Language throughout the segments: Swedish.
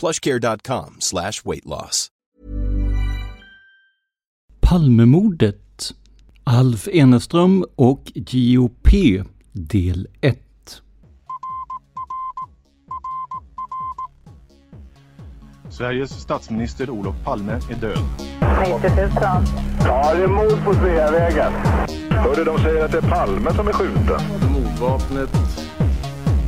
plushcare.com slash weight loss. Palmemordet, Alf Eneström och GOP, del 1. Sveriges statsminister Olof Palme är död. 90 000. Ja, det är mord på Sveavägen. Hörde de säger att det är Palme som är skjuten. Mordvapnet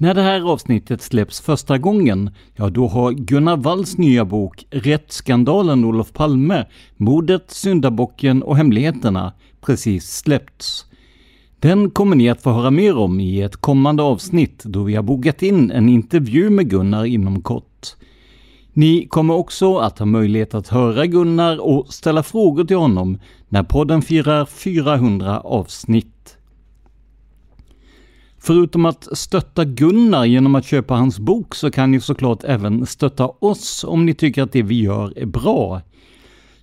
När det här avsnittet släpps första gången, ja då har Gunnar Walls nya bok Rättsskandalen Olof Palme, Mordet, Syndabocken och Hemligheterna precis släppts. Den kommer ni att få höra mer om i ett kommande avsnitt då vi har bokat in en intervju med Gunnar inom kort. Ni kommer också att ha möjlighet att höra Gunnar och ställa frågor till honom när podden firar 400 avsnitt. Förutom att stötta Gunnar genom att köpa hans bok så kan ni såklart även stötta oss om ni tycker att det vi gör är bra.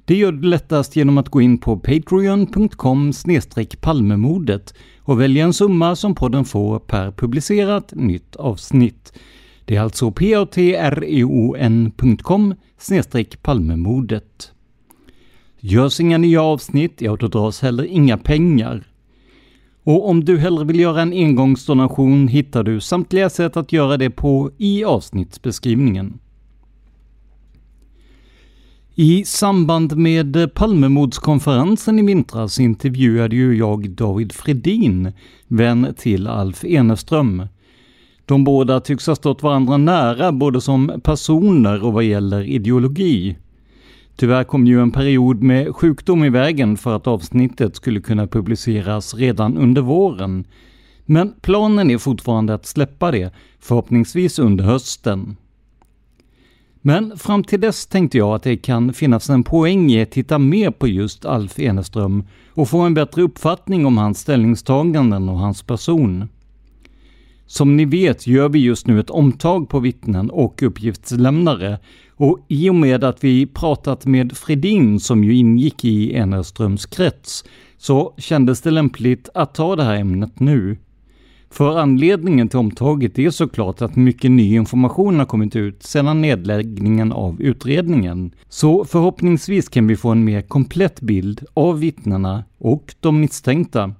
Det gör du lättast genom att gå in på patreon.com palmemodet och välja en summa som podden får per publicerat nytt avsnitt. Det är alltså patreon.com e palmemodet. Görs inga nya avsnitt, ja då dras heller inga pengar. Och om du hellre vill göra en engångsdonation hittar du samtliga sätt att göra det på i avsnittsbeskrivningen. I samband med Palmemordskonferensen i vintras intervjuade ju jag David Fredin, vän till Alf Eneström. De båda tycks ha stått varandra nära både som personer och vad gäller ideologi. Tyvärr kom ju en period med sjukdom i vägen för att avsnittet skulle kunna publiceras redan under våren. Men planen är fortfarande att släppa det, förhoppningsvis under hösten. Men fram till dess tänkte jag att det kan finnas en poäng i att titta mer på just Alf Eneström och få en bättre uppfattning om hans ställningstaganden och hans person. Som ni vet gör vi just nu ett omtag på vittnen och uppgiftslämnare och i och med att vi pratat med Fredin som ju ingick i Enerströms krets så kändes det lämpligt att ta det här ämnet nu. För anledningen till omtaget är såklart att mycket ny information har kommit ut sedan nedläggningen av utredningen. Så förhoppningsvis kan vi få en mer komplett bild av vittnena och de misstänkta.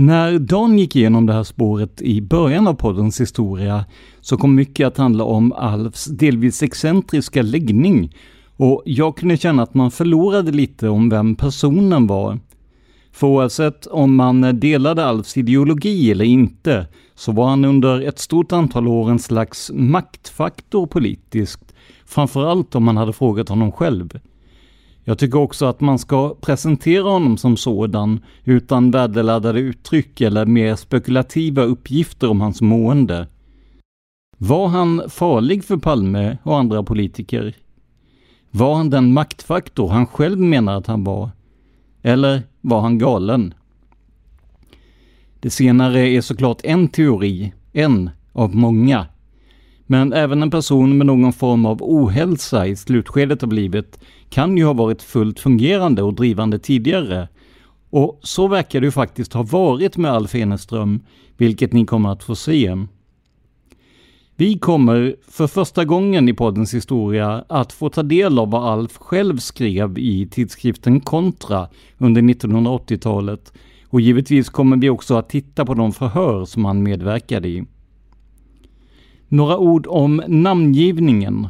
När Dan gick igenom det här spåret i början av poddens historia så kom mycket att handla om Alfs delvis excentriska läggning och jag kunde känna att man förlorade lite om vem personen var. För oavsett om man delade Alfs ideologi eller inte, så var han under ett stort antal år en slags maktfaktor politiskt, framförallt om man hade frågat honom själv. Jag tycker också att man ska presentera honom som sådan utan värdeladdade uttryck eller mer spekulativa uppgifter om hans mående. Var han farlig för Palme och andra politiker? Var han den maktfaktor han själv menar att han var? Eller var han galen? Det senare är såklart en teori, en av många. Men även en person med någon form av ohälsa i slutskedet av livet kan ju ha varit fullt fungerande och drivande tidigare. Och så verkar det ju faktiskt ha varit med Alf Eneström, vilket ni kommer att få se. Vi kommer för första gången i poddens historia att få ta del av vad Alf själv skrev i tidskriften Kontra under 1980-talet och givetvis kommer vi också att titta på de förhör som han medverkade i. Några ord om namngivningen.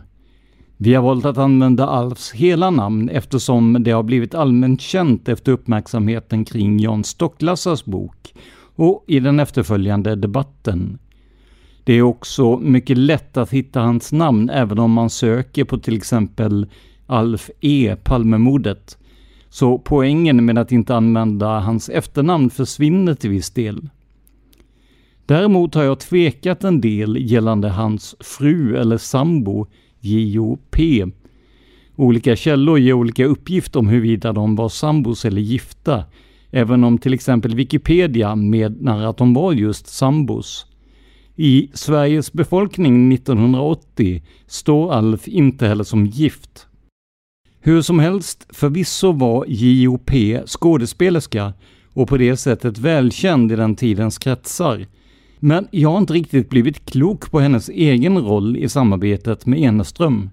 Vi har valt att använda Alfs hela namn eftersom det har blivit allmänt känt efter uppmärksamheten kring Jan Stocklassas bok och i den efterföljande debatten. Det är också mycket lätt att hitta hans namn även om man söker på till exempel Alf E. Palmemordet. Så poängen med att inte använda hans efternamn försvinner till viss del. Däremot har jag tvekat en del gällande hans fru eller sambo, J.O.P. Olika källor ger olika uppgifter om huruvida de var sambos eller gifta, även om till exempel Wikipedia menar att de var just sambos. I Sveriges befolkning 1980 står Alf inte heller som gift. Hur som helst, förvisso var J.O.P. skådespelerska och på det sättet välkänd i den tidens kretsar. Men jag har inte riktigt blivit klok på hennes egen roll i samarbetet med Eneström.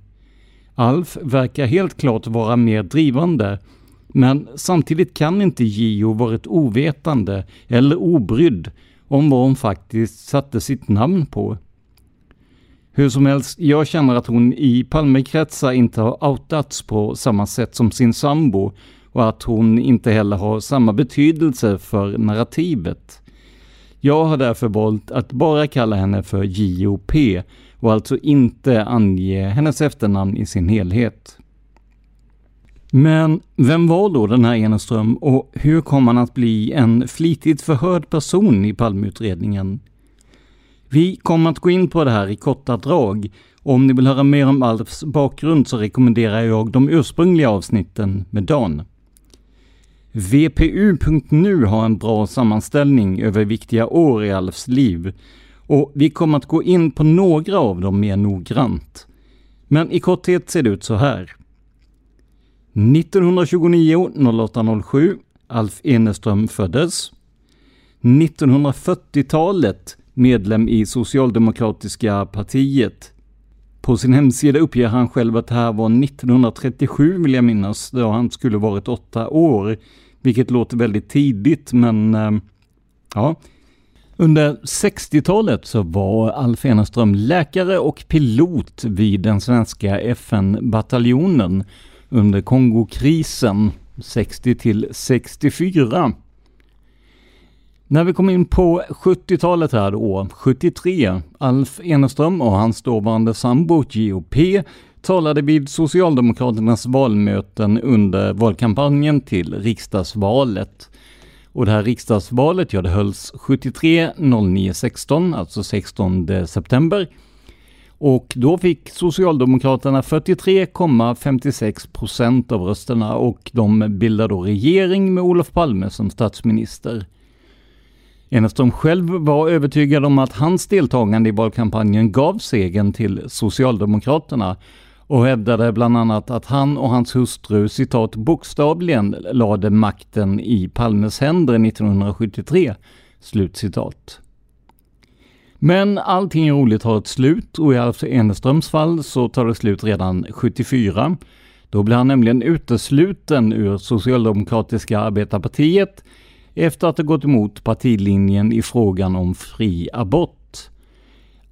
Alf verkar helt klart vara mer drivande, men samtidigt kan inte Gio varit ovetande eller obrydd om vad hon faktiskt satte sitt namn på. Hur som helst, jag känner att hon i Palmekretsar inte har outats på samma sätt som sin sambo och att hon inte heller har samma betydelse för narrativet. Jag har därför valt att bara kalla henne för J.O.P. och alltså inte ange hennes efternamn i sin helhet. Men vem var då den här Eneström och hur kom han att bli en flitigt förhörd person i Palmeutredningen? Vi kommer att gå in på det här i korta drag. Och om ni vill höra mer om Alfs bakgrund så rekommenderar jag de ursprungliga avsnitten med Dan. VPU.nu har en bra sammanställning över viktiga år i Alfs liv och vi kommer att gå in på några av dem mer noggrant. Men i korthet ser det ut så här. 1929 0807 Alf Eneström föddes. 1940-talet medlem i Socialdemokratiska partiet. På sin hemsida uppger han själv att det här var 1937 vill jag minnas, då han skulle varit åtta år. Vilket låter väldigt tidigt, men eh, ja. Under 60-talet så var Alf Eneström läkare och pilot vid den svenska FN-bataljonen under Kongokrisen 60 till 64. När vi kom in på 70-talet här då, 73, Alf Eneström och hans dåvarande sambo GOP talade vid Socialdemokraternas valmöten under valkampanjen till riksdagsvalet. Och det här riksdagsvalet, ja det hölls 73 09 16, alltså 16 september. Och då fick Socialdemokraterna 43,56 procent av rösterna och de bildade då regering med Olof Palme som statsminister. Enestam själv var övertygad om att hans deltagande i valkampanjen gav segern till Socialdemokraterna och hävdade bland annat att han och hans hustru citat bokstavligen lade makten i Palmes händer 1973. Slutcitat. Men allting roligt har ett slut och i Alf Eneströms fall så tar det slut redan 74. Då blir han nämligen utesluten ur Socialdemokratiska arbetarpartiet efter att ha gått emot partilinjen i frågan om fri abort.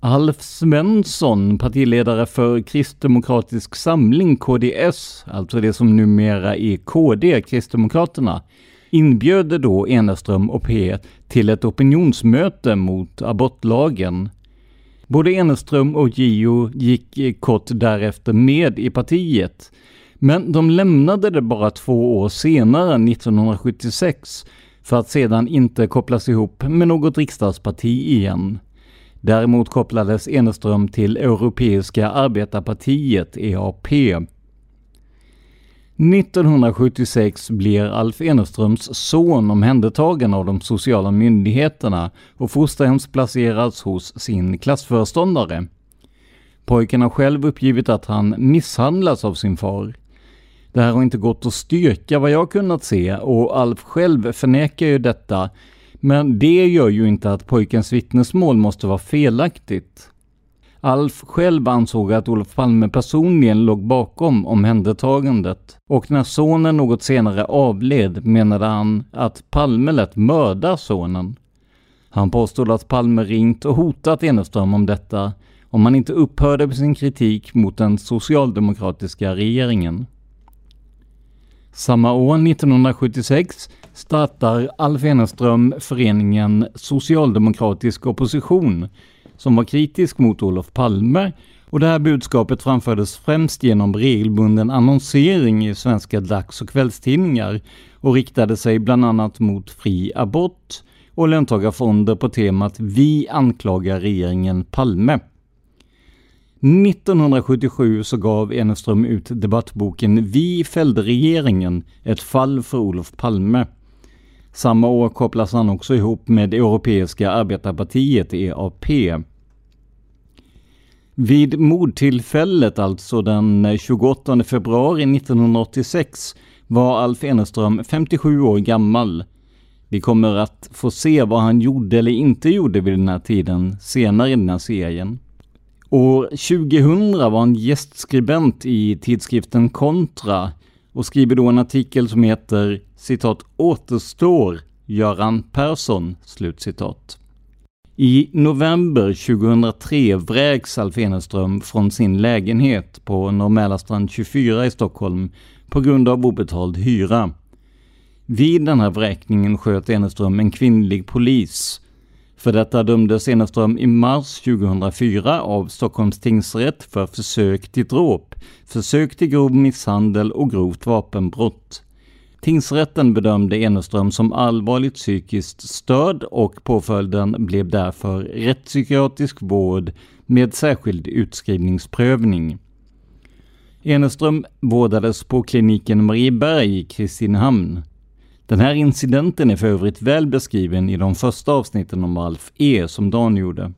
Alf Svensson, partiledare för Kristdemokratisk Samling, KDS, alltså det som numera är KD, Kristdemokraterna, inbjöd då Eneström och P till ett opinionsmöte mot abortlagen. Både Eneström och Gio gick kort därefter med i partiet, Men de lämnade det bara två år senare, 1976, för att sedan inte kopplas ihop med något riksdagsparti igen. Däremot kopplades Eneström till Europeiska arbetarpartiet, EAP. 1976 blir Alf Eneströms son omhändertagen av de sociala myndigheterna och fosterhemsplaceras hos sin klassföreståndare. Pojken har själv uppgivit att han misshandlas av sin far. Det här har inte gått att styrka vad jag kunnat se och Alf själv förnekar ju detta. Men det gör ju inte att pojkens vittnesmål måste vara felaktigt. Alf själv ansåg att Olof Palme personligen låg bakom omhändertagandet och när sonen något senare avled menade han att Palme lät mörda sonen. Han påstod att Palme ringt och hotat Eneström om detta om han inte upphörde med sin kritik mot den socialdemokratiska regeringen. Samma år, 1976, startar Alf Eneström föreningen Socialdemokratisk opposition som var kritisk mot Olof Palme och det här budskapet framfördes främst genom regelbunden annonsering i svenska dags och kvällstidningar och riktade sig bland annat mot fri abort och löntagarfonder på temat Vi anklagar regeringen Palme. 1977 så gav Eneström ut debattboken Vi fällde regeringen, ett fall för Olof Palme. Samma år kopplas han också ihop med Europeiska arbetarpartiet, EAP. Vid mordtillfället, alltså den 28 februari 1986, var Alf Eneström 57 år gammal. Vi kommer att få se vad han gjorde eller inte gjorde vid den här tiden senare i den här serien. År 2000 var han gästskribent i tidskriften Kontra och skriver då en artikel som heter citat ”Återstår Göran Persson”. Slutcitat. I november 2003 vräks Alf Eneström från sin lägenhet på Norr 24 i Stockholm på grund av obetald hyra. Vid den här vräkningen sköt Eneström en kvinnlig polis för detta dömdes Eneström i mars 2004 av Stockholms tingsrätt för försök till dråp, försök till grov misshandel och grovt vapenbrott. Tingsrätten bedömde Eneström som allvarligt psykiskt störd och påföljden blev därför rättspsykiatrisk vård med särskild utskrivningsprövning. Eneström vårdades på kliniken Marieberg i Kristinehamn. Den här incidenten är för övrigt väl beskriven i de första avsnitten om Alf E som Dan gjorde.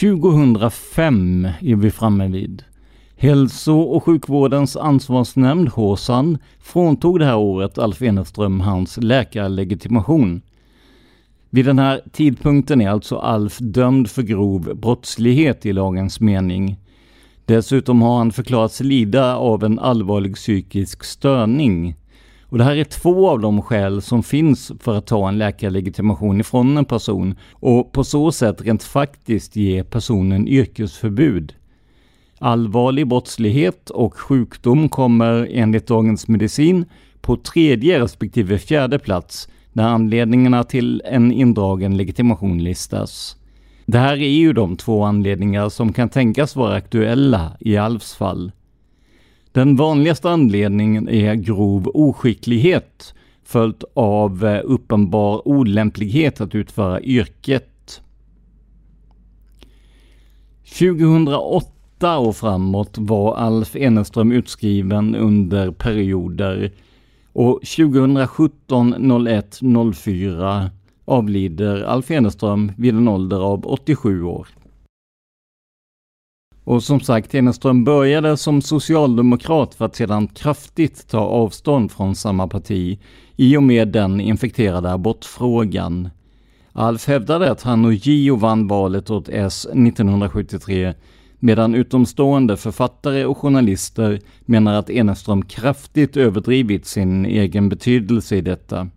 2005 är vi framme vid. Hälso och sjukvårdens ansvarsnämnd, HSAN, fråntog det här året Alf Eneström hans läkarlegitimation. Vid den här tidpunkten är alltså Alf dömd för grov brottslighet i lagens mening. Dessutom har han förklarats lida av en allvarlig psykisk störning. Och det här är två av de skäl som finns för att ta en läkarlegitimation ifrån en person och på så sätt rent faktiskt ge personen yrkesförbud. Allvarlig brottslighet och sjukdom kommer enligt Dagens Medicin på tredje respektive fjärde plats när anledningarna till en indragen legitimation listas. Det här är ju de två anledningar som kan tänkas vara aktuella i Alfs fall. Den vanligaste anledningen är grov oskicklighet följt av eh, uppenbar olämplighet att utföra yrket. 2008 och framåt var Alf Eneström utskriven under perioder och 2017 01 04 avlider Alf Eneström vid en ålder av 87 år. Och som sagt, Eneström började som socialdemokrat för att sedan kraftigt ta avstånd från samma parti i och med den infekterade abortfrågan. Alf hävdade att han och Gio vann valet åt S 1973 medan utomstående författare och journalister menar att Eneström kraftigt överdrivit sin egen betydelse i detta.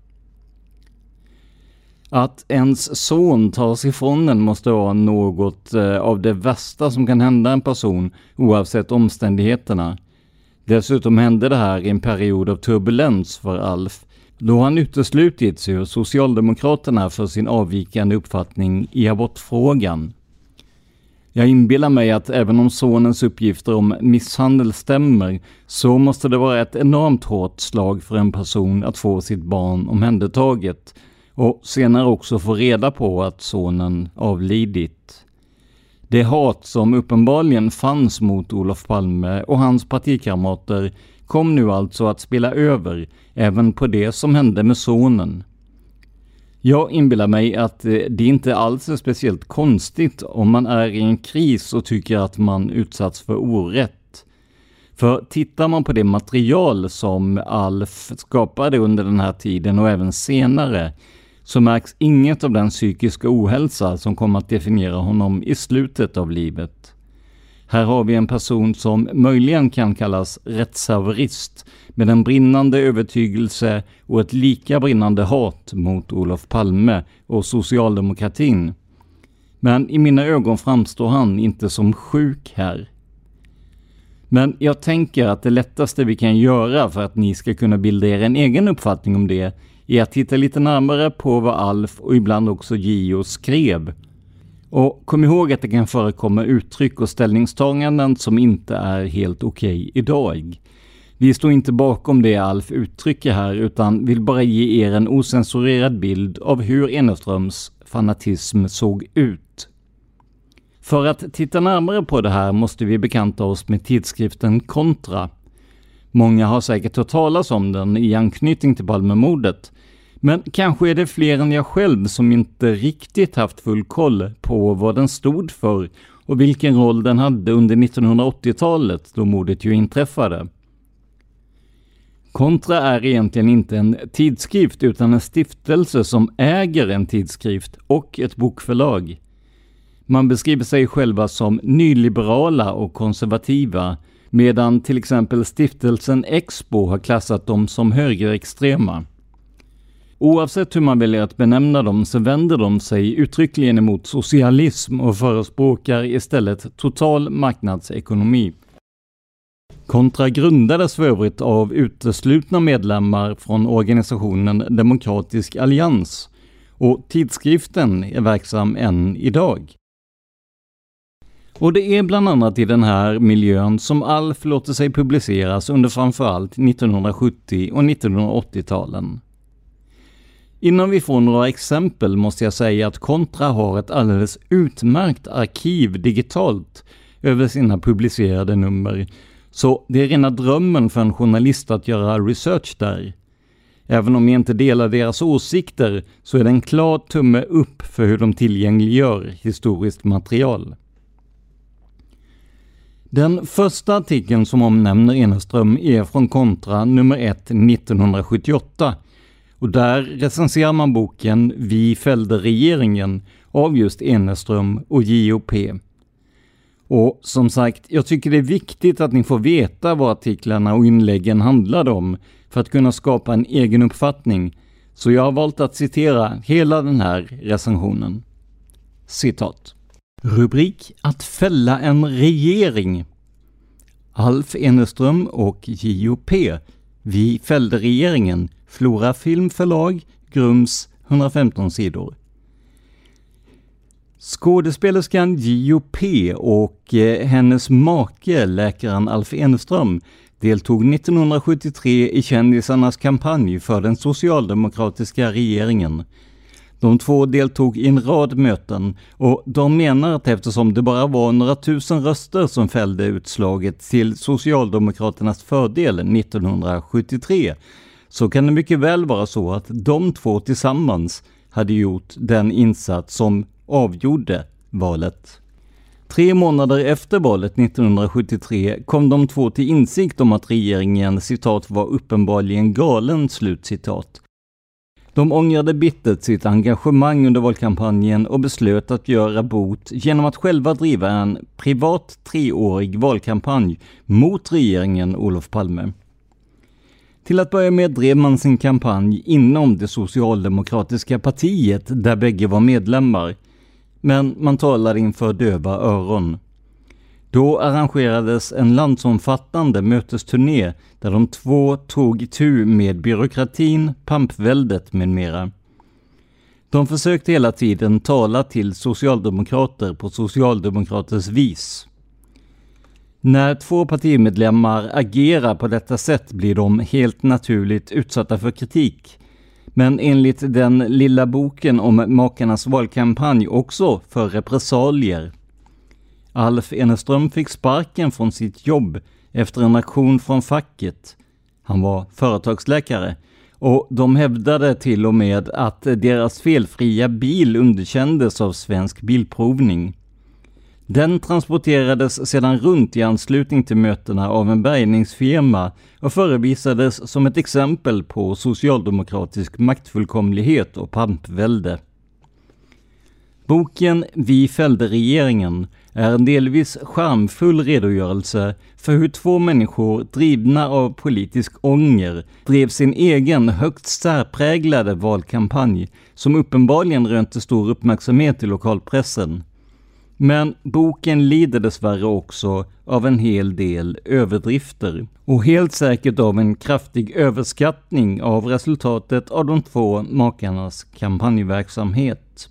Att ens son tas ifrån en måste vara något eh, av det värsta som kan hända en person oavsett omständigheterna. Dessutom hände det här i en period av turbulens för Alf, då han uteslutits ur Socialdemokraterna för sin avvikande uppfattning i abortfrågan. Jag inbillar mig att även om sonens uppgifter om misshandel stämmer, så måste det vara ett enormt hårt slag för en person att få sitt barn omhändertaget och senare också få reda på att sonen avlidit. Det hat som uppenbarligen fanns mot Olof Palme och hans partikamrater kom nu alltså att spela över även på det som hände med sonen. Jag inbillar mig att eh, det inte alls är speciellt konstigt om man är i en kris och tycker att man utsatts för orätt. För tittar man på det material som Alf skapade under den här tiden och även senare så märks inget av den psykiska ohälsa som kom att definiera honom i slutet av livet. Här har vi en person som möjligen kan kallas rättshaverist med en brinnande övertygelse och ett lika brinnande hat mot Olof Palme och socialdemokratin. Men i mina ögon framstår han inte som sjuk här. Men jag tänker att det lättaste vi kan göra för att ni ska kunna bilda er en egen uppfattning om det i att titta lite närmare på vad Alf och ibland också Gio skrev. Och kom ihåg att det kan förekomma uttryck och ställningstaganden som inte är helt okej okay idag. Vi står inte bakom det Alf uttrycker här utan vill bara ge er en osensurerad bild av hur Eneströms fanatism såg ut. För att titta närmare på det här måste vi bekanta oss med tidskriften Kontra. Många har säkert hört talas om den i anknytning till Palmemordet, men kanske är det fler än jag själv som inte riktigt haft full koll på vad den stod för och vilken roll den hade under 1980-talet då mordet ju inträffade. Kontra är egentligen inte en tidskrift utan en stiftelse som äger en tidskrift och ett bokförlag. Man beskriver sig själva som nyliberala och konservativa medan till exempel stiftelsen Expo har klassat dem som högerextrema. Oavsett hur man väljer att benämna dem så vänder de sig uttryckligen emot socialism och förespråkar istället total marknadsekonomi. Kontra grundades för övrigt av uteslutna medlemmar från organisationen Demokratisk Allians och tidskriften är verksam än idag. Och det är bland annat i den här miljön som Alf låter sig publiceras under framförallt 1970 och 1980-talen. Innan vi får några exempel måste jag säga att Kontra har ett alldeles utmärkt arkiv digitalt över sina publicerade nummer så det är rena drömmen för en journalist att göra research där. Även om jag inte delar deras åsikter så är det en klar tumme upp för hur de tillgängliggör historiskt material. Den första artikeln som omnämner Eneström är från Kontra nummer 1 1978 och där recenserar man boken Vi fällde regeringen av just Eneström och JOP. Och som sagt, jag tycker det är viktigt att ni får veta vad artiklarna och inläggen handlade om för att kunna skapa en egen uppfattning. Så jag har valt att citera hela den här recensionen. Citat. Rubrik Att fälla en regering. Alf Eneström och JOP. Vi fällde regeringen. Flora Film Förlag, Grums, 115 sidor. Skådespelerskan J.O.P. och eh, hennes make, läkaren Alf Enström, deltog 1973 i kändisarnas kampanj för den socialdemokratiska regeringen. De två deltog i en rad möten och de menar att eftersom det bara var några tusen röster som fällde utslaget till Socialdemokraternas fördel 1973 så kan det mycket väl vara så att de två tillsammans hade gjort den insats som avgjorde valet. Tre månader efter valet 1973 kom de två till insikt om att regeringen citat var uppenbarligen galen slutcitat. De ångrade bittert sitt engagemang under valkampanjen och beslöt att göra bot genom att själva driva en privat treårig valkampanj mot regeringen Olof Palme. Till att börja med drev man sin kampanj inom det socialdemokratiska partiet där bägge var medlemmar men man talade inför döva öron. Då arrangerades en landsomfattande mötesturné där de två tog itu med byråkratin, pampväldet med mera. De försökte hela tiden tala till socialdemokrater på socialdemokraters vis. När två partimedlemmar agerar på detta sätt blir de helt naturligt utsatta för kritik. Men enligt den lilla boken om makarnas valkampanj också för repressalier. Alf Eneström fick sparken från sitt jobb efter en aktion från facket. Han var företagsläkare och de hävdade till och med att deras felfria bil underkändes av Svensk Bilprovning. Den transporterades sedan runt i anslutning till mötena av en bärgningsfirma och förevisades som ett exempel på socialdemokratisk maktfullkomlighet och pampvälde. Boken Vi fällde regeringen är en delvis charmfull redogörelse för hur två människor drivna av politisk ånger drev sin egen högt särpräglade valkampanj som uppenbarligen rönte stor uppmärksamhet i lokalpressen. Men boken lider dessvärre också av en hel del överdrifter och helt säkert av en kraftig överskattning av resultatet av de två makarnas kampanjverksamhet.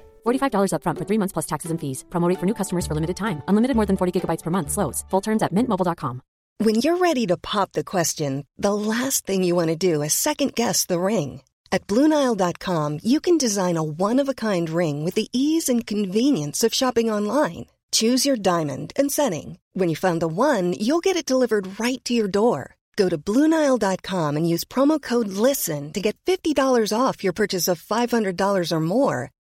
$45 upfront for three months plus taxes and fees. Promote for new customers for limited time. Unlimited more than 40 gigabytes per month. Slows. Full terms at mintmobile.com. When you're ready to pop the question, the last thing you want to do is second guess the ring. At Bluenile.com, you can design a one-of-a-kind ring with the ease and convenience of shopping online. Choose your diamond and setting. When you find the one, you'll get it delivered right to your door. Go to Bluenile.com and use promo code LISTEN to get $50 off your purchase of $500 or more.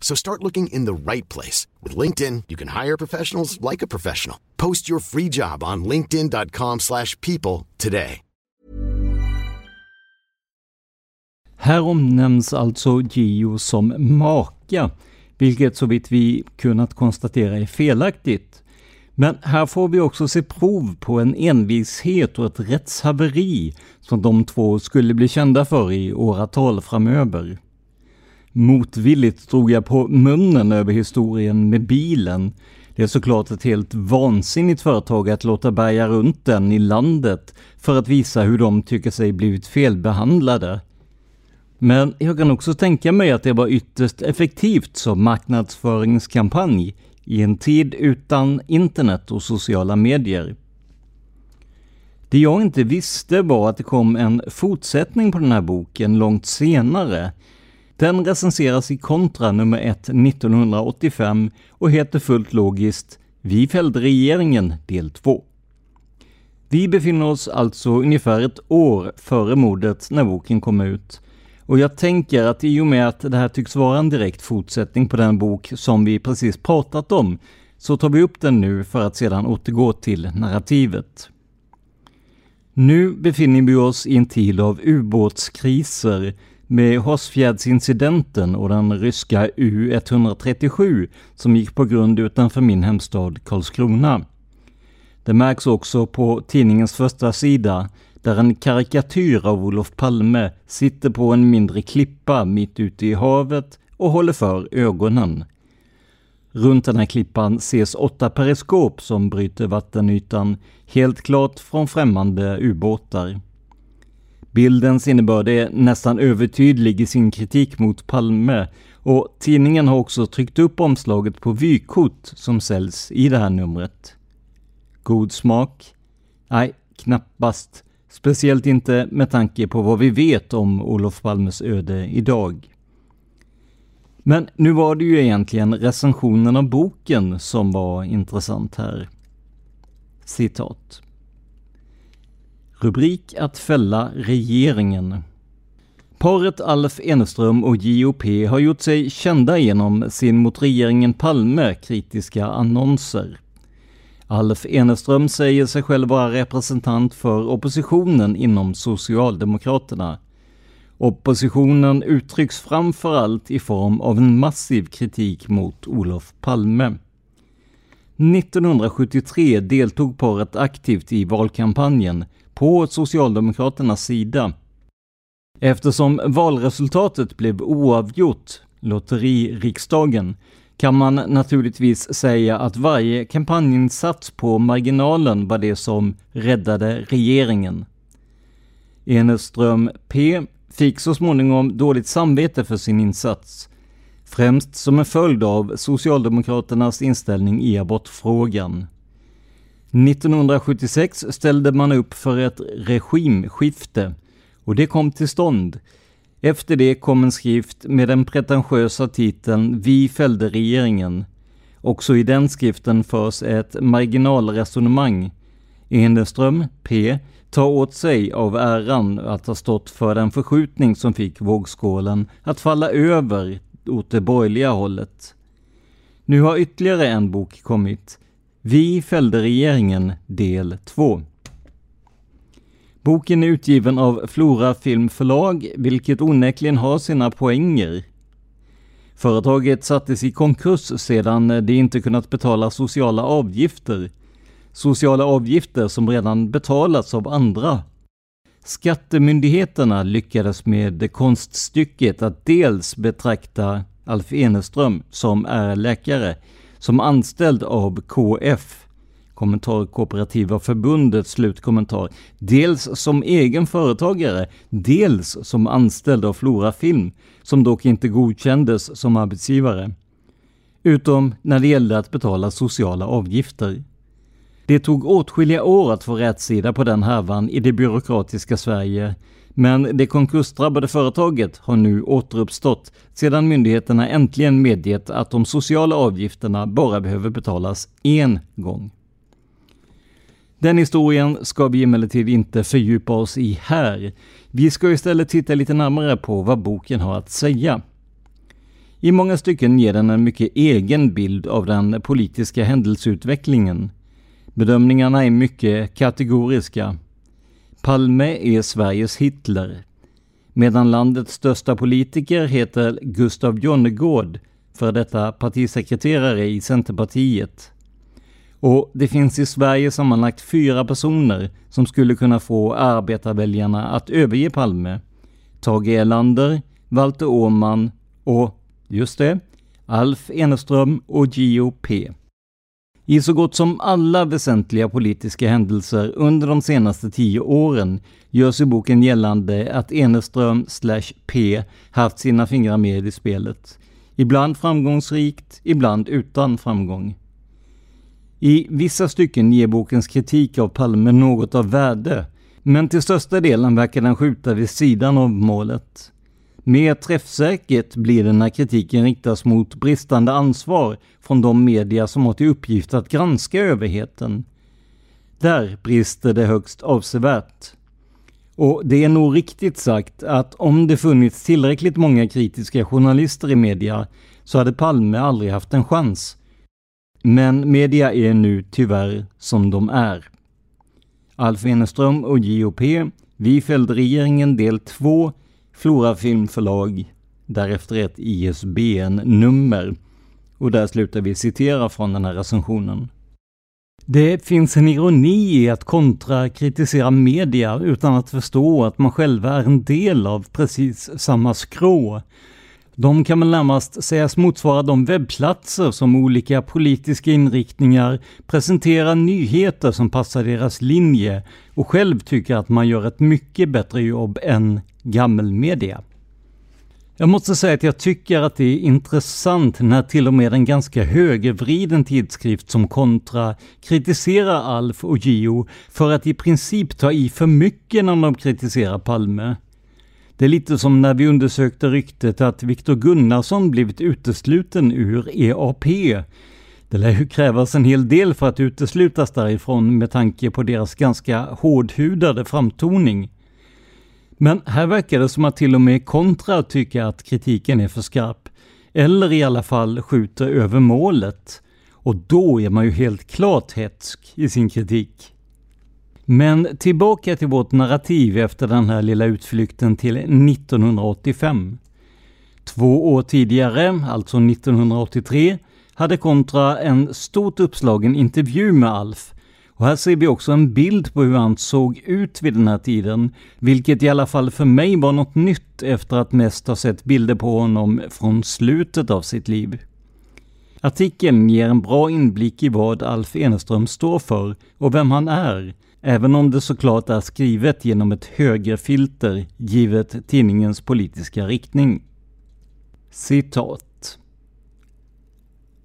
So start looking in the right place. With LinkedIn, you can hire professionals like a professional. Post your free job on linkedin.com slash people today. Här omnämns alltså Gio som maka, vilket så vitt vi kunnat konstatera är felaktigt. Men här får vi också se prov på en envishet och ett rättshaveri som de två skulle bli kända för i åratal framöver. Motvilligt drog jag på munnen över historien med bilen. Det är såklart ett helt vansinnigt företag att låta bärga runt den i landet för att visa hur de tycker sig blivit felbehandlade. Men jag kan också tänka mig att det var ytterst effektivt som marknadsföringskampanj i en tid utan internet och sociala medier. Det jag inte visste var att det kom en fortsättning på den här boken långt senare. Den recenseras i Kontra nummer 1 1985 och heter fullt logiskt Vi fällde regeringen del 2. Vi befinner oss alltså ungefär ett år före mordet när boken kom ut och jag tänker att i och med att det här tycks vara en direkt fortsättning på den bok som vi precis pratat om, så tar vi upp den nu för att sedan återgå till narrativet. Nu befinner vi oss i en tid av ubåtskriser med Hårsfjärdsincidenten och den ryska U-137 som gick på grund utanför min hemstad Karlskrona. Det märks också på tidningens första sida där en karikatyr av Olof Palme sitter på en mindre klippa mitt ute i havet och håller för ögonen. Runt den här klippan ses åtta periskop som bryter vattenytan, helt klart från främmande ubåtar. Bildens innebörd är nästan övertydlig i sin kritik mot Palme och tidningen har också tryckt upp omslaget på vykort som säljs i det här numret. God smak? Nej, knappast. Speciellt inte med tanke på vad vi vet om Olof Palmes öde idag. Men nu var det ju egentligen recensionen av boken som var intressant här. Citat. Rubrik att fälla regeringen. Paret Alf Eneström och JOP har gjort sig kända genom sin mot regeringen Palme kritiska annonser. Alf Eneström säger sig själv vara representant för oppositionen inom Socialdemokraterna. Oppositionen uttrycks framför allt i form av en massiv kritik mot Olof Palme. 1973 deltog paret aktivt i valkampanjen på Socialdemokraternas sida. Eftersom valresultatet blev oavgjort, lotteririksdagen, kan man naturligtvis säga att varje kampanjinsats på marginalen var det som räddade regeringen. Eneström P fick så småningom dåligt samvete för sin insats, främst som en följd av Socialdemokraternas inställning i abortfrågan. 1976 ställde man upp för ett regimskifte och det kom till stånd. Efter det kom en skrift med den pretentiösa titeln Vi fällde regeringen. Också i den skriften förs ett marginalresonemang. Eneström, P, tar åt sig av äran att ha stått för den förskjutning som fick vågskålen att falla över åt det borgerliga hållet. Nu har ytterligare en bok kommit. Vi fällde regeringen del 2. Boken är utgiven av Flora Film Förlag, vilket onekligen har sina poänger. Företaget sattes i konkurs sedan det inte kunnat betala sociala avgifter. Sociala avgifter som redan betalats av andra. Skattemyndigheterna lyckades med konststycket att dels betrakta Alf Eneström, som är läkare, som anställd av KF, Kommentarkooperativa Förbundet, slutkommentar, dels som egen företagare, dels som anställd av Flora Film, som dock inte godkändes som arbetsgivare. Utom när det gällde att betala sociala avgifter. Det tog åtskilliga år att få rätsida på den härvan i det byråkratiska Sverige, men det konkursdrabbade företaget har nu återuppstått sedan myndigheterna äntligen medgett att de sociala avgifterna bara behöver betalas en gång. Den historien ska vi emellertid inte fördjupa oss i här. Vi ska istället titta lite närmare på vad boken har att säga. I många stycken ger den en mycket egen bild av den politiska händelseutvecklingen. Bedömningarna är mycket kategoriska. Palme är Sveriges Hitler, medan landets största politiker heter Gustav Jonnergård, för detta partisekreterare i Centerpartiet. Och det finns i Sverige sammanlagt fyra personer som skulle kunna få arbetarväljarna att överge Palme. Tage Erlander, Walter Åman och, just det, Alf Eneström och Gio P. I så gott som alla väsentliga politiska händelser under de senaste tio åren görs i boken gällande att Eneström slash P haft sina fingrar med i spelet. Ibland framgångsrikt, ibland utan framgång. I vissa stycken ger bokens kritik av Palme något av värde, men till största delen verkar den skjuta vid sidan av målet. Mer träffsäkert blir det när kritiken riktas mot bristande ansvar från de media som har till uppgift att granska överheten. Där brister det högst avsevärt. Och det är nog riktigt sagt att om det funnits tillräckligt många kritiska journalister i media så hade Palme aldrig haft en chans. Men media är nu tyvärr som de är. Alf Eneström och JOP, Vi fällde regeringen del 2, Flora Filmförlag, därefter ett ISBN-nummer. Och där slutar vi citera från den här recensionen. Det finns en ironi i att kontra kritisera media utan att förstå att man själv är en del av precis samma skrå. De kan väl närmast sägas motsvara de webbplatser som olika politiska inriktningar presenterar nyheter som passar deras linje och själv tycker att man gör ett mycket bättre jobb än gammelmedia. Jag måste säga att jag tycker att det är intressant när till och med en ganska högervriden tidskrift som Kontra kritiserar Alf och Gio för att i princip ta i för mycket när de kritiserar Palme. Det är lite som när vi undersökte ryktet att Viktor Gunnarsson blivit utesluten ur EAP. Det lär ju krävas en hel del för att uteslutas därifrån med tanke på deras ganska hårdhudade framtoning. Men här verkar det som att till och med Kontra tycker att kritiken är för skarp. Eller i alla fall skjuter över målet. Och då är man ju helt klart hetsk i sin kritik. Men tillbaka till vårt narrativ efter den här lilla utflykten till 1985. Två år tidigare, alltså 1983, hade Kontra en stort uppslagen intervju med Alf. Och här ser vi också en bild på hur han såg ut vid den här tiden, vilket i alla fall för mig var något nytt efter att mest ha sett bilder på honom från slutet av sitt liv. Artikeln ger en bra inblick i vad Alf Eneström står för och vem han är, även om det såklart är skrivet genom ett högerfilter givet tidningens politiska riktning. Citat.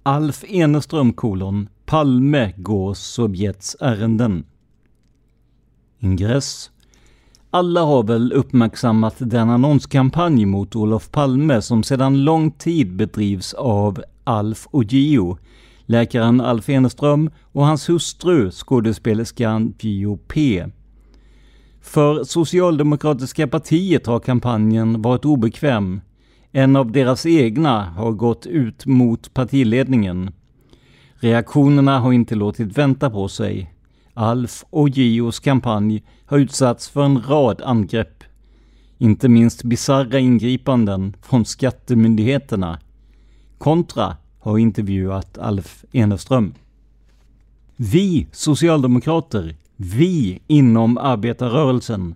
Alf Eneström kolon Palme går Sovjets ärenden. Ingress. Alla har väl uppmärksammat den annonskampanj mot Olof Palme som sedan lång tid bedrivs av Alf och Gio, läkaren Alf Eneström och hans hustru skådespelerskan Gio P. För Socialdemokratiska partiet har kampanjen varit obekväm. En av deras egna har gått ut mot partiledningen. Reaktionerna har inte låtit vänta på sig. Alf och Gios kampanj har utsatts för en rad angrepp. Inte minst bisarra ingripanden från skattemyndigheterna. Kontra har intervjuat Alf Eneström. Vi socialdemokrater, vi inom arbetarrörelsen.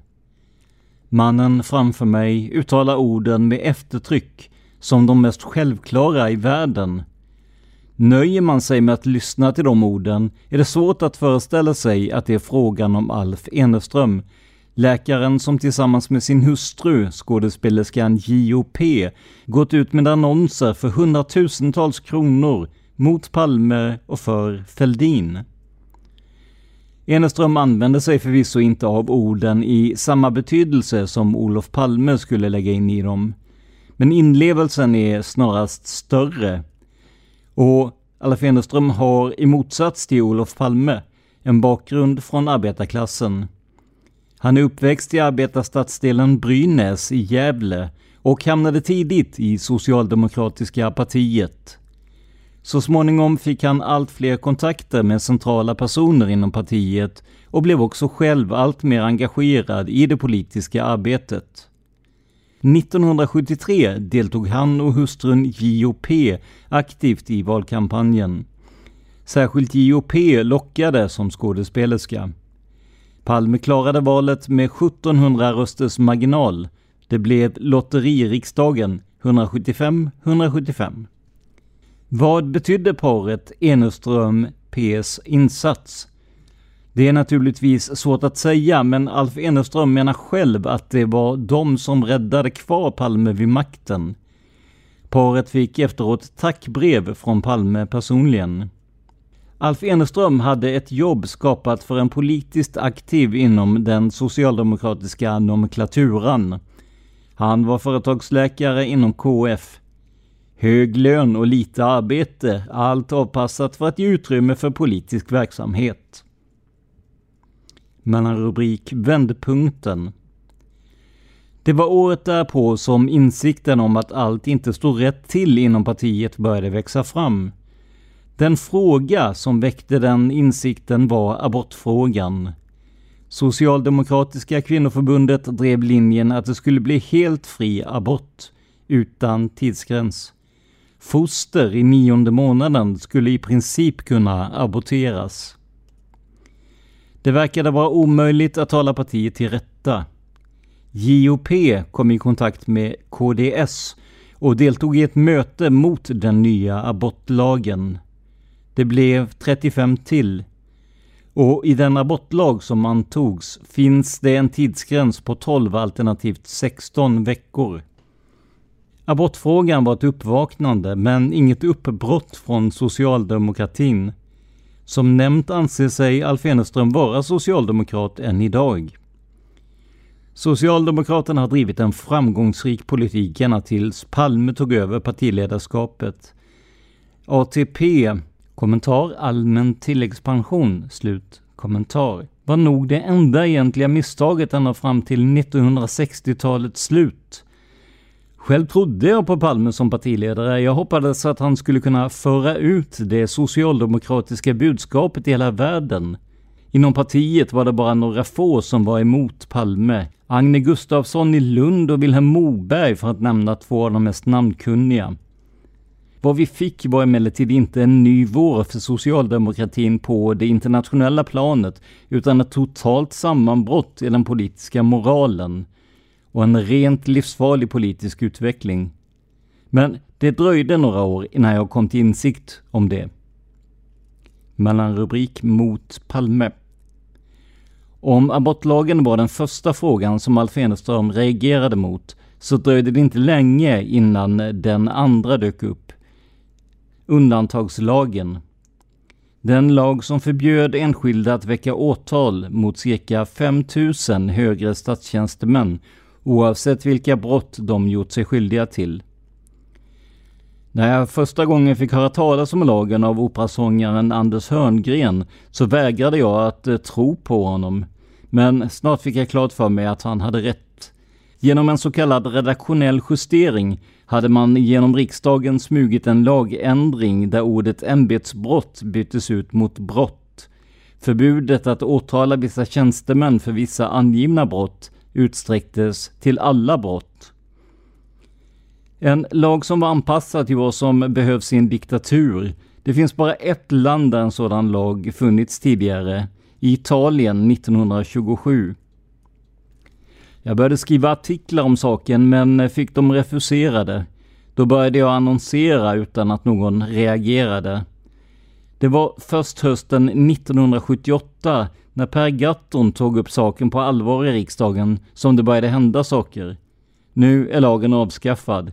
Mannen framför mig uttalar orden med eftertryck som de mest självklara i världen. Nöjer man sig med att lyssna till de orden är det svårt att föreställa sig att det är frågan om Alf Eneström, läkaren som tillsammans med sin hustru, skådespelerskan J.O.P. gått ut med annonser för hundratusentals kronor mot Palme och för Fälldin. Eneström använde sig förvisso inte av orden i samma betydelse som Olof Palme skulle lägga in i dem. Men inlevelsen är snarast större. Och Alf Eneström har i motsats till Olof Palme en bakgrund från arbetarklassen. Han är uppväxt i arbetarstadsdelen Brynäs i Gävle och hamnade tidigt i Socialdemokratiska partiet. Så småningom fick han allt fler kontakter med centrala personer inom partiet och blev också själv allt mer engagerad i det politiska arbetet. 1973 deltog han och hustrun J.O.P. aktivt i valkampanjen. Särskilt J.O.P. lockade som skådespelerska. Palme klarade valet med 1700 rösters marginal. Det blev lotteri i riksdagen, 175-175. Vad betydde paret Eneström-Ps insats? Det är naturligtvis svårt att säga, men Alf Eneström menar själv att det var de som räddade kvar Palme vid makten. Paret fick efteråt tackbrev från Palme personligen. Alf Eneström hade ett jobb skapat för en politiskt aktiv inom den socialdemokratiska nomenklaturan. Han var företagsläkare inom KF. Hög lön och lite arbete, allt avpassat för att ge utrymme för politisk verksamhet. Mellan rubrik Vändpunkten. Det var året därpå som insikten om att allt inte stod rätt till inom partiet började växa fram. Den fråga som väckte den insikten var abortfrågan. Socialdemokratiska kvinnoförbundet drev linjen att det skulle bli helt fri abort, utan tidsgräns. Foster i nionde månaden skulle i princip kunna aborteras. Det verkade vara omöjligt att tala partiet till rätta. JOP kom i kontakt med KDS och deltog i ett möte mot den nya abortlagen. Det blev 35 till. Och i den abortlag som antogs finns det en tidsgräns på 12 alternativt 16 veckor. Abortfrågan var ett uppvaknande, men inget uppbrott från socialdemokratin. Som nämnt anser sig Alf Eneström vara socialdemokrat än idag. Socialdemokraterna har drivit en framgångsrik politik ända tills Palme tog över partiledarskapet. ATP, kommentar allmän tilläggspension, slut kommentar, var nog det enda egentliga misstaget ända fram till 1960-talets slut. Själv trodde jag på Palme som partiledare. Jag hoppades att han skulle kunna föra ut det socialdemokratiska budskapet i hela världen. Inom partiet var det bara några få som var emot Palme. Agne Gustafsson i Lund och Vilhelm Moberg för att nämna två av de mest namnkunniga. Vad vi fick var emellertid inte en ny vår för socialdemokratin på det internationella planet, utan ett totalt sammanbrott i den politiska moralen och en rent livsfarlig politisk utveckling. Men det dröjde några år innan jag kom till insikt om det. Mellanrubrik mot Palme. Om abortlagen var den första frågan som Alf Eneström reagerade mot, så dröjde det inte länge innan den andra dök upp. Undantagslagen. Den lag som förbjöd enskilda att väcka åtal mot cirka 5000 högre statstjänstemän oavsett vilka brott de gjort sig skyldiga till. När jag första gången fick höra talas om lagen av operasångaren Anders Hörngren så vägrade jag att eh, tro på honom. Men snart fick jag klart för mig att han hade rätt. Genom en så kallad redaktionell justering hade man genom riksdagen smugit en lagändring där ordet ämbetsbrott byttes ut mot brott. Förbudet att åtala vissa tjänstemän för vissa angivna brott utsträcktes till alla brott. En lag som var anpassad till vad som behövs i en diktatur. Det finns bara ett land där en sådan lag funnits tidigare, i Italien 1927. Jag började skriva artiklar om saken men eh, fick dem refuserade. Då började jag annonsera utan att någon reagerade. Det var först hösten 1978 när Per Gahrton tog upp saken på allvar i riksdagen som det började hända saker. Nu är lagen avskaffad.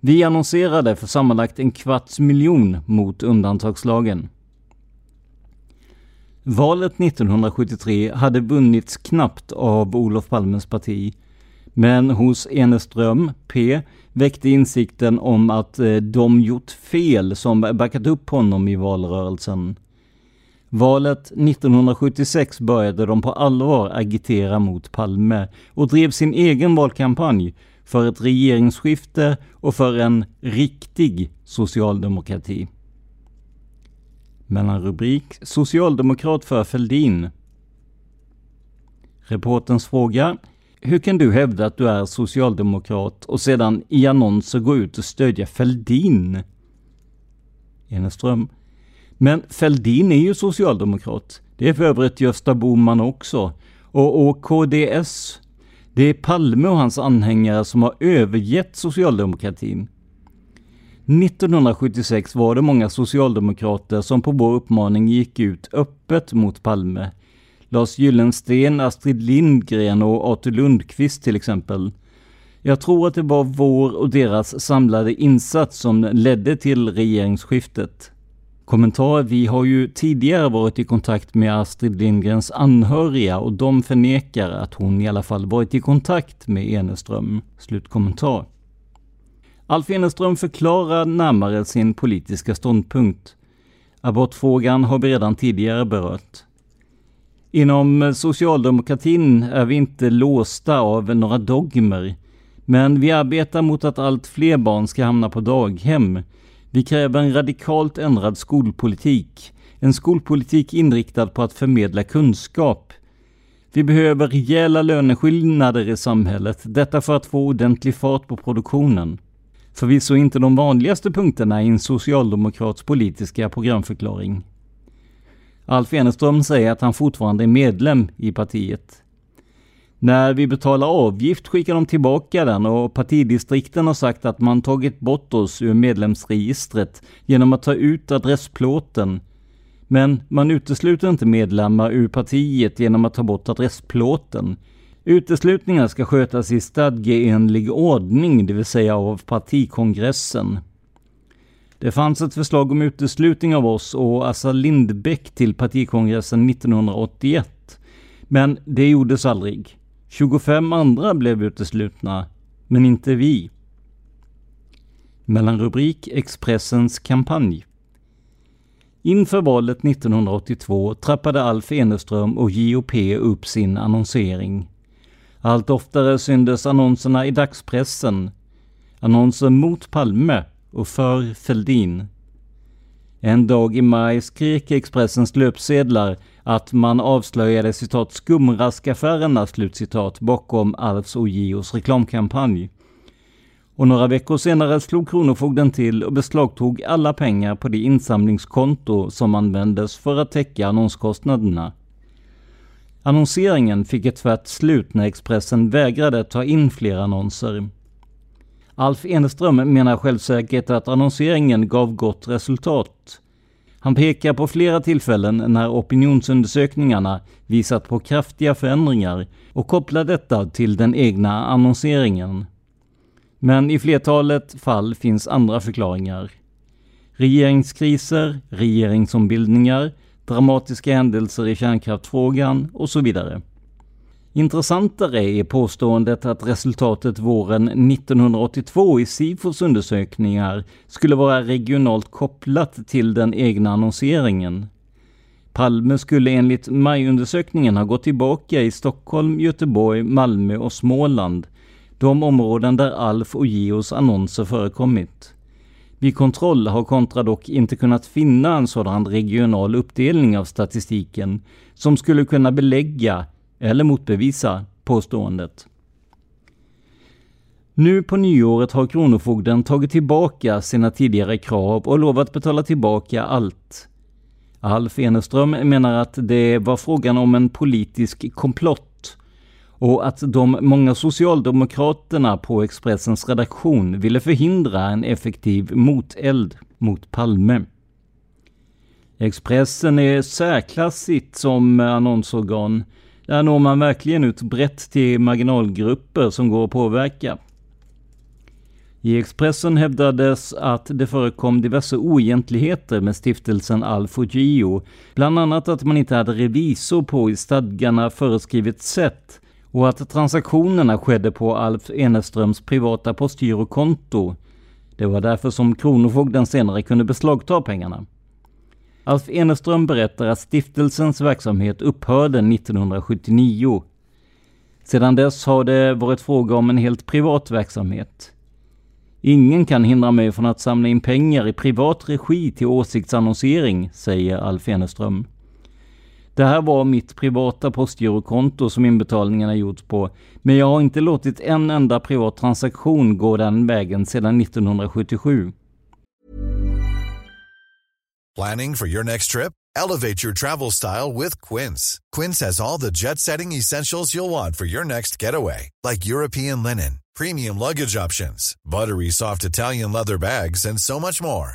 Vi annonserade för sammanlagt en kvarts miljon mot undantagslagen. Valet 1973 hade vunnits knappt av Olof Palmes parti. Men hos Eneström, P, väckte insikten om att eh, de gjort fel som backat upp honom i valrörelsen. Valet 1976 började de på allvar agitera mot Palme och drev sin egen valkampanj för ett regeringsskifte och för en riktig socialdemokrati. Mellanrubrik Socialdemokrat för Fälldin. Reportens fråga hur kan du hävda att du är socialdemokrat och sedan i annonser gå ut och stödja Fälldin? Eneström. Men Fälldin är ju socialdemokrat. Det är för övrigt Gösta Bohman också. Och, och KDS. Det är Palme och hans anhängare som har övergett socialdemokratin. 1976 var det många socialdemokrater som på vår uppmaning gick ut öppet mot Palme. Lars Gyllensten, Astrid Lindgren och Artur Lundqvist till exempel. Jag tror att det var vår och deras samlade insats som ledde till regeringsskiftet. Kommentar. Vi har ju tidigare varit i kontakt med Astrid Lindgrens anhöriga och de förnekar att hon i alla fall varit i kontakt med Eneström. Slutkommentar. Alf Ennerström förklarar närmare sin politiska ståndpunkt. Abortfrågan har vi redan tidigare berört. Inom socialdemokratin är vi inte låsta av några dogmer, men vi arbetar mot att allt fler barn ska hamna på daghem vi kräver en radikalt ändrad skolpolitik. En skolpolitik inriktad på att förmedla kunskap. Vi behöver rejäla löneskillnader i samhället, detta för att få ordentlig fart på produktionen. Förvisso inte de vanligaste punkterna i en socialdemokrats politiska programförklaring. Alf Eneström säger att han fortfarande är medlem i partiet. När vi betalar avgift skickar de tillbaka den och partidistrikten har sagt att man tagit bort oss ur medlemsregistret genom att ta ut adressplåten. Men man utesluter inte medlemmar ur partiet genom att ta bort adressplåten. Uteslutningar ska skötas i stadgeenlig ordning, det vill säga av partikongressen. Det fanns ett förslag om uteslutning av oss och Assa Lindbäck till partikongressen 1981. Men det gjordes aldrig. 25 andra blev uteslutna, men inte vi. Mellanrubrik Expressens kampanj. Inför valet 1982 trappade Alf Eneström och JOP upp sin annonsering. Allt oftare syndes annonserna i dagspressen. Annonser mot Palme och för Fälldin. En dag i maj skrek Expressens löpsedlar att man avslöjade citat skumraskaffärerna slutcitat bakom Alfs och Gios reklamkampanj. Och några veckor senare slog Kronofogden till och beslagtog alla pengar på det insamlingskonto som användes för att täcka annonskostnaderna. Annonseringen fick ett tvärt slut när Expressen vägrade ta in fler annonser. Alf Eneström menar självsäkert att annonseringen gav gott resultat. Han pekar på flera tillfällen när opinionsundersökningarna visat på kraftiga förändringar och kopplar detta till den egna annonseringen. Men i flertalet fall finns andra förklaringar. Regeringskriser, regeringsombildningar, dramatiska händelser i kärnkraftfrågan och så vidare. Intressantare är påståendet att resultatet våren 1982 i Sifos undersökningar skulle vara regionalt kopplat till den egna annonseringen. Palme skulle enligt majundersökningen ha gått tillbaka i Stockholm, Göteborg, Malmö och Småland, de områden där Alf och Geos annonser förekommit. Vid kontroll har Kontra dock inte kunnat finna en sådan regional uppdelning av statistiken som skulle kunna belägga eller motbevisa påståendet. Nu på nyåret har Kronofogden tagit tillbaka sina tidigare krav och lovat betala tillbaka allt. Alf Eneström menar att det var frågan om en politisk komplott och att de många socialdemokraterna på Expressens redaktion ville förhindra en effektiv moteld mot Palme. Expressen är särklassigt som annonsorgan där når man verkligen ut brett till marginalgrupper som går att påverka. I Expressen hävdades att det förekom diverse oegentligheter med stiftelsen Alf och Gio, bland annat att man inte hade revisor på i stadgarna föreskrivet sätt och att transaktionerna skedde på Alf Eneströms privata postgirokonto. Det var därför som Kronofogden senare kunde beslagta pengarna. Alf Eneström berättar att stiftelsens verksamhet upphörde 1979. Sedan dess har det varit fråga om en helt privat verksamhet. Ingen kan hindra mig från att samla in pengar i privat regi till åsiktsannonsering, säger Alf Eneström. Det här var mitt privata postgirokonto som inbetalningarna gjorts på, men jag har inte låtit en enda privat transaktion gå den vägen sedan 1977. Planning for your next trip? Elevate your travel style with Quince. Quince has all the jet-setting essentials you'll want for your next getaway, like European linen, premium luggage options, buttery soft Italian leather bags, and so much more.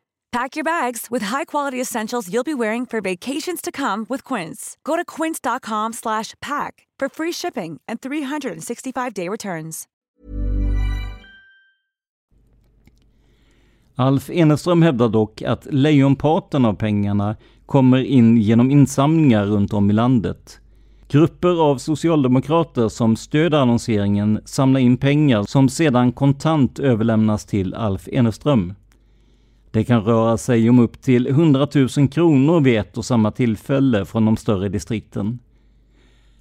Pack your bags with high-quality essentials you'll be wearing for vacations to come with Quince. Go to quince.com slash pack for free shipping and 365-day returns. Alf Eneström hävdar dock att lejonparten av pengarna kommer in genom insamlingar runt om i landet. Grupper av socialdemokrater som stöder annonseringen samlar in pengar som sedan kontant överlämnas till Alf Eneström. Det kan röra sig om upp till 100 000 kronor vid ett och samma tillfälle från de större distrikten.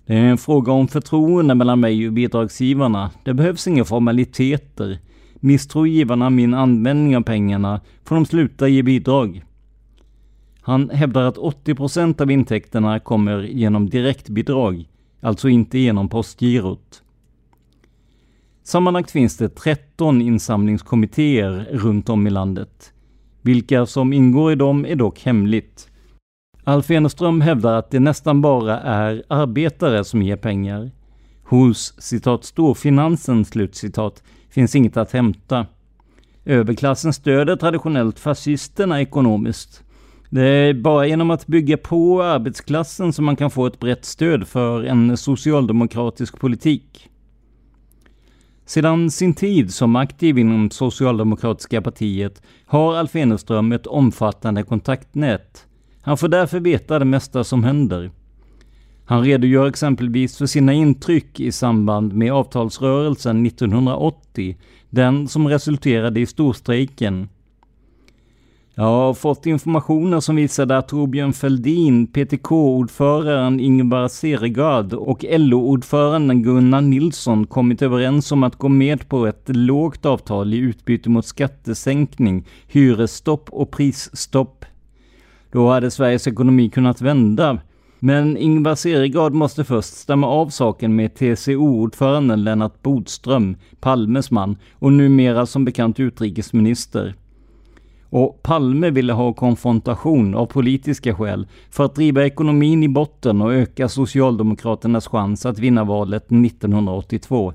Det är en fråga om förtroende mellan mig och bidragsgivarna. Det behövs inga formaliteter. Misstror givarna min användning av pengarna får de sluta ge bidrag. Han hävdar att 80 procent av intäkterna kommer genom direktbidrag, alltså inte genom postgirot. Sammanlagt finns det 13 insamlingskommittéer runt om i landet. Vilka som ingår i dem är dock hemligt. Alf Eneström hävdar att det nästan bara är arbetare som ger pengar. Hos citat storfinansen slutcitat finns inget att hämta. Överklassen stöder traditionellt fascisterna ekonomiskt. Det är bara genom att bygga på arbetsklassen som man kan få ett brett stöd för en socialdemokratisk politik. Sedan sin tid som aktiv inom Socialdemokratiska partiet har Alf Eneström ett omfattande kontaktnät. Han får därför veta det mesta som händer. Han redogör exempelvis för sina intryck i samband med avtalsrörelsen 1980, den som resulterade i storstrejken jag har fått informationer som visade att Torbjörn Fälldin, PTK-ordföranden Ingvar Seregard och LO-ordföranden Gunnar Nilsson kommit överens om att gå med på ett lågt avtal i utbyte mot skattesänkning, hyresstopp och prisstopp. Då hade Sveriges ekonomi kunnat vända. Men Ingvar Seregard måste först stämma av saken med TCO-ordföranden Lennart Bodström, Palmes man och numera som bekant utrikesminister. Och Palme ville ha konfrontation av politiska skäl för att driva ekonomin i botten och öka Socialdemokraternas chans att vinna valet 1982.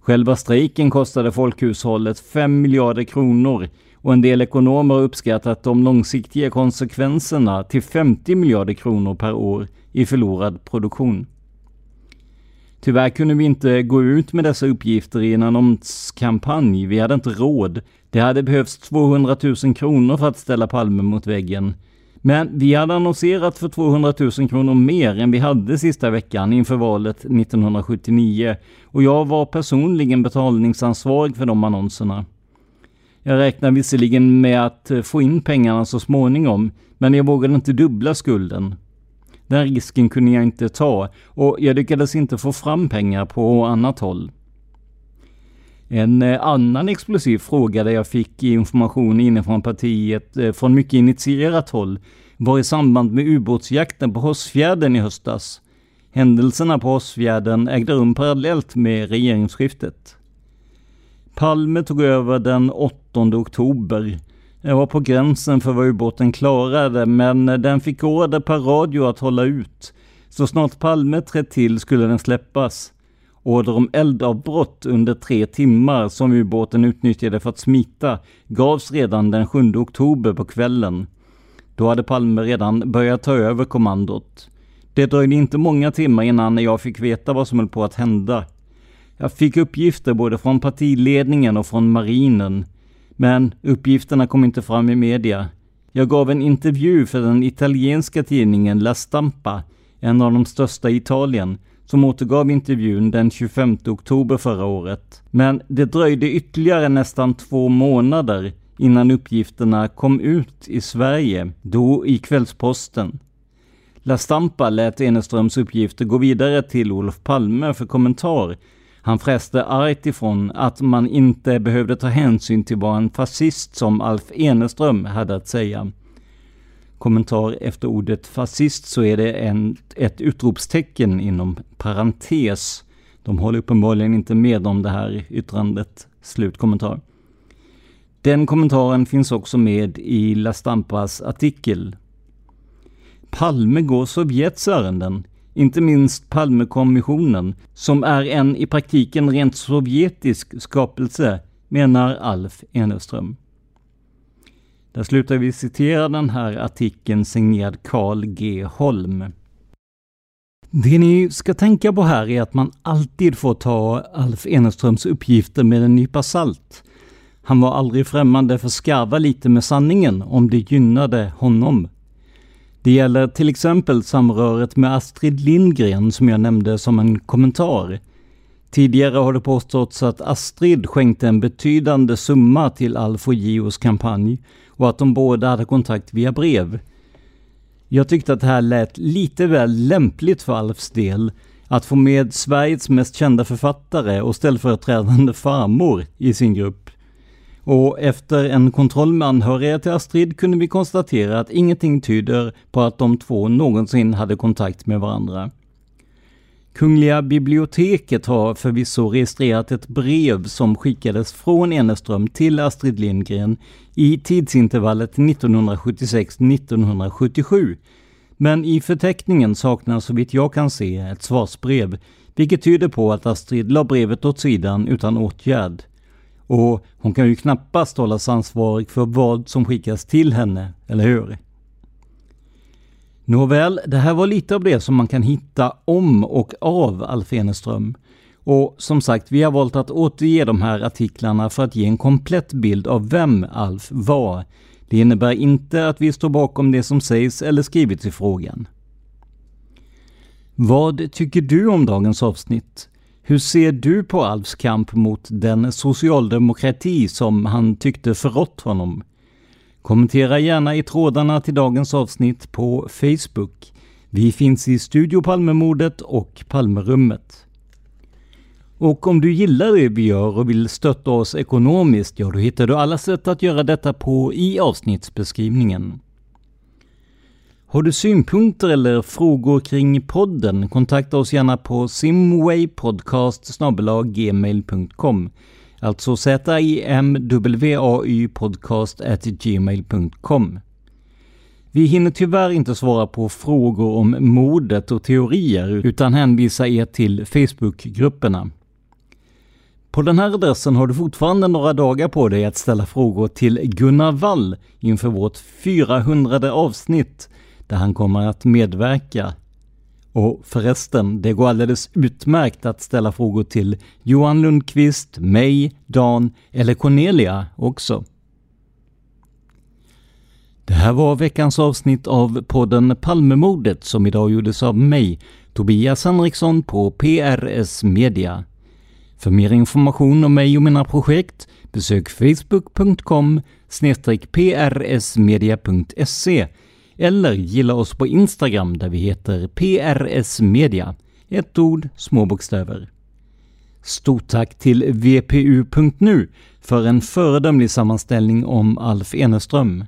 Själva strejken kostade folkhushållet 5 miljarder kronor och en del ekonomer har uppskattat de långsiktiga konsekvenserna till 50 miljarder kronor per år i förlorad produktion. Tyvärr kunde vi inte gå ut med dessa uppgifter i en annonskampanj. Vi hade inte råd. Det hade behövts 200 000 kronor för att ställa Palme mot väggen. Men vi hade annonserat för 200 000 kronor mer än vi hade sista veckan inför valet 1979 och jag var personligen betalningsansvarig för de annonserna. Jag räknar visserligen med att eh, få in pengarna så småningom, men jag vågade inte dubbla skulden. Den risken kunde jag inte ta och jag lyckades inte få fram pengar på annat håll. En eh, annan explosiv fråga där jag fick information inifrån partiet eh, från mycket initierat håll var i samband med ubåtsjakten på Hårsfjärden i höstas. Händelserna på Hårsfjärden ägde rum parallellt med regeringsskiftet. Palme tog över den 8 oktober jag var på gränsen för vad ubåten klarade, men den fick order per radio att hålla ut. Så snart Palme trätt till skulle den släppas. Order om eldavbrott under tre timmar som ubåten utnyttjade för att smita gavs redan den 7 oktober på kvällen. Då hade Palme redan börjat ta över kommandot. Det dröjde inte många timmar innan jag fick veta vad som höll på att hända. Jag fick uppgifter både från partiledningen och från marinen. Men uppgifterna kom inte fram i media. Jag gav en intervju för den italienska tidningen La Stampa, en av de största i Italien, som återgav intervjun den 25 oktober förra året. Men det dröjde ytterligare nästan två månader innan uppgifterna kom ut i Sverige, då i Kvällsposten. La Stampa lät Eneströms uppgifter gå vidare till Olof Palme för kommentar han fräste argt ifrån att man inte behövde ta hänsyn till vad en fascist som Alf Eneström hade att säga. Kommentar efter ordet fascist så är det en, ett utropstecken inom parentes. De håller uppenbarligen inte med om det här yttrandet. Slutkommentar. Den kommentaren finns också med i La Stampas artikel. Palme går Sovjets ärenden inte minst Palmekommissionen, som är en i praktiken rent sovjetisk skapelse, menar Alf Eneström. Där slutar vi citera den här artikeln signerad Carl G Holm. Det ni ska tänka på här är att man alltid får ta Alf Eneströms uppgifter med en nypa salt. Han var aldrig främmande för att skarva lite med sanningen om det gynnade honom. Det gäller till exempel samröret med Astrid Lindgren som jag nämnde som en kommentar. Tidigare har det påståtts att Astrid skänkte en betydande summa till Alf och Gios kampanj och att de båda hade kontakt via brev. Jag tyckte att det här lät lite väl lämpligt för Alfs del, att få med Sveriges mest kända författare och ställföreträdande farmor i sin grupp. Och efter en kontroll med anhöriga till Astrid kunde vi konstatera att ingenting tyder på att de två någonsin hade kontakt med varandra. Kungliga biblioteket har förvisso registrerat ett brev som skickades från Eneström till Astrid Lindgren i tidsintervallet 1976-1977. Men i förteckningen saknas så vitt jag kan se ett svarsbrev, vilket tyder på att Astrid la brevet åt sidan utan åtgärd. Och hon kan ju knappast hållas ansvarig för vad som skickas till henne, eller hur? Nåväl, det här var lite av det som man kan hitta om och av Alf Eneström. Och som sagt, vi har valt att återge de här artiklarna för att ge en komplett bild av vem Alf var. Det innebär inte att vi står bakom det som sägs eller skrivits i frågan. Vad tycker du om dagens avsnitt? Hur ser du på Alfs kamp mot den socialdemokrati som han tyckte förrått honom? Kommentera gärna i trådarna till dagens avsnitt på Facebook. Vi finns i Studio Palmemordet och Palmerummet. Och om du gillar det vi gör och vill stötta oss ekonomiskt, ja då hittar du alla sätt att göra detta på i avsnittsbeskrivningen. Har du synpunkter eller frågor kring podden? Kontakta oss gärna på simwaypodcast.gmail.com Alltså zimwaypodcastgmail.com Vi hinner tyvärr inte svara på frågor om modet och teorier utan hänvisar er till Facebookgrupperna. På den här adressen har du fortfarande några dagar på dig att ställa frågor till Gunnar Wall inför vårt 400 avsnitt där han kommer att medverka och förresten, det går alldeles utmärkt att ställa frågor till Johan Lundqvist, mig, Dan eller Cornelia också. Det här var veckans avsnitt av podden Palmemordet som idag gjordes av mig, Tobias Henriksson på PRS Media. För mer information om mig och mina projekt besök facebook.com prsmedia.se eller gilla oss på Instagram där vi heter PRS Media. Ett ord, små bokstäver. Stort tack till VPU.nu för en föredömlig sammanställning om Alf Eneström.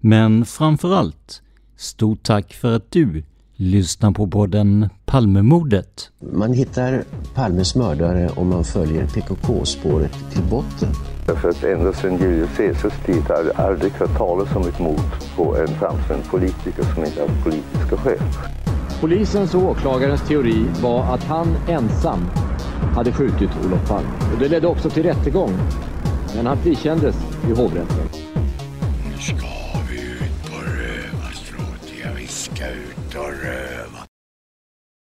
Men framförallt, stort tack för att du lyssnar på podden Palmemordet. Man hittar Palmes mördare om man följer PKK-spåret till botten. Därför att ända sedan Julius Caesars tid har jag aldrig hört talas om ett mord på en framstående politiker som inte haft politiska skäl. Polisens och åklagarens teori var att han ensam hade skjutit Olof Palme. Och det ledde också till rättegång. Men han frikändes i hovrätten. Nu ska vi ut på rövarstråt. Jag viskar ut och röv.